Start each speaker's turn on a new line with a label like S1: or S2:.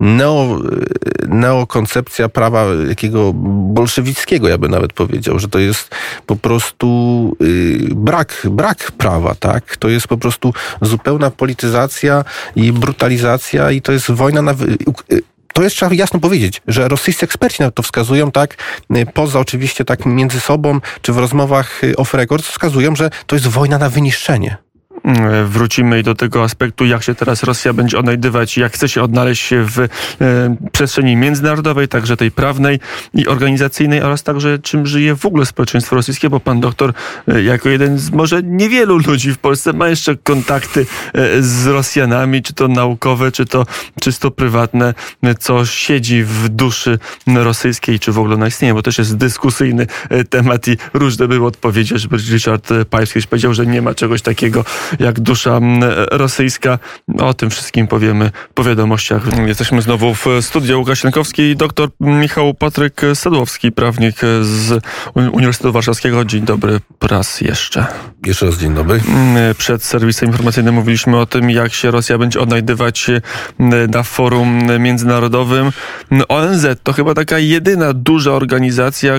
S1: neo, neokoncepcja prawa jakiego bolszewickiego, ja bym nawet powiedział, że to jest po prostu brak, brak prawa, tak? To jest po prostu zupełna polityzacja i brutalizacja i to jest wojna na to jest trzeba jasno powiedzieć, że rosyjscy eksperci na to wskazują, tak, poza oczywiście tak między sobą, czy w rozmowach off record, wskazują, że to jest wojna na wyniszczenie.
S2: Mm, wrócimy i do tego aspektu, jak się teraz Rosja będzie odnajdywać, jak chce się odnaleźć w e, przestrzeni międzynarodowej, także tej prawnej i organizacyjnej, oraz także czym żyje w ogóle społeczeństwo rosyjskie, bo pan doktor, e, jako jeden z może niewielu ludzi w Polsce, ma jeszcze kontakty e, z Rosjanami, czy to naukowe, czy to czysto prywatne, co siedzi w duszy rosyjskiej, czy w ogóle ona istnieje, bo też jest dyskusyjny temat i różne były odpowiedzi, żeby Richard kiedyś powiedział, że nie ma czegoś takiego jak dusza rosyjska. O tym wszystkim powiemy po wiadomościach. Jesteśmy znowu w studiu Łukasz Jankowski i dr Michał Patryk Sadłowski, prawnik z Uniwersytetu Warszawskiego. Dzień dobry raz jeszcze.
S1: Jeszcze raz dzień dobry.
S2: Przed serwisem informacyjnym mówiliśmy o tym, jak się Rosja będzie odnajdywać na forum międzynarodowym. ONZ to chyba taka jedyna duża organizacja,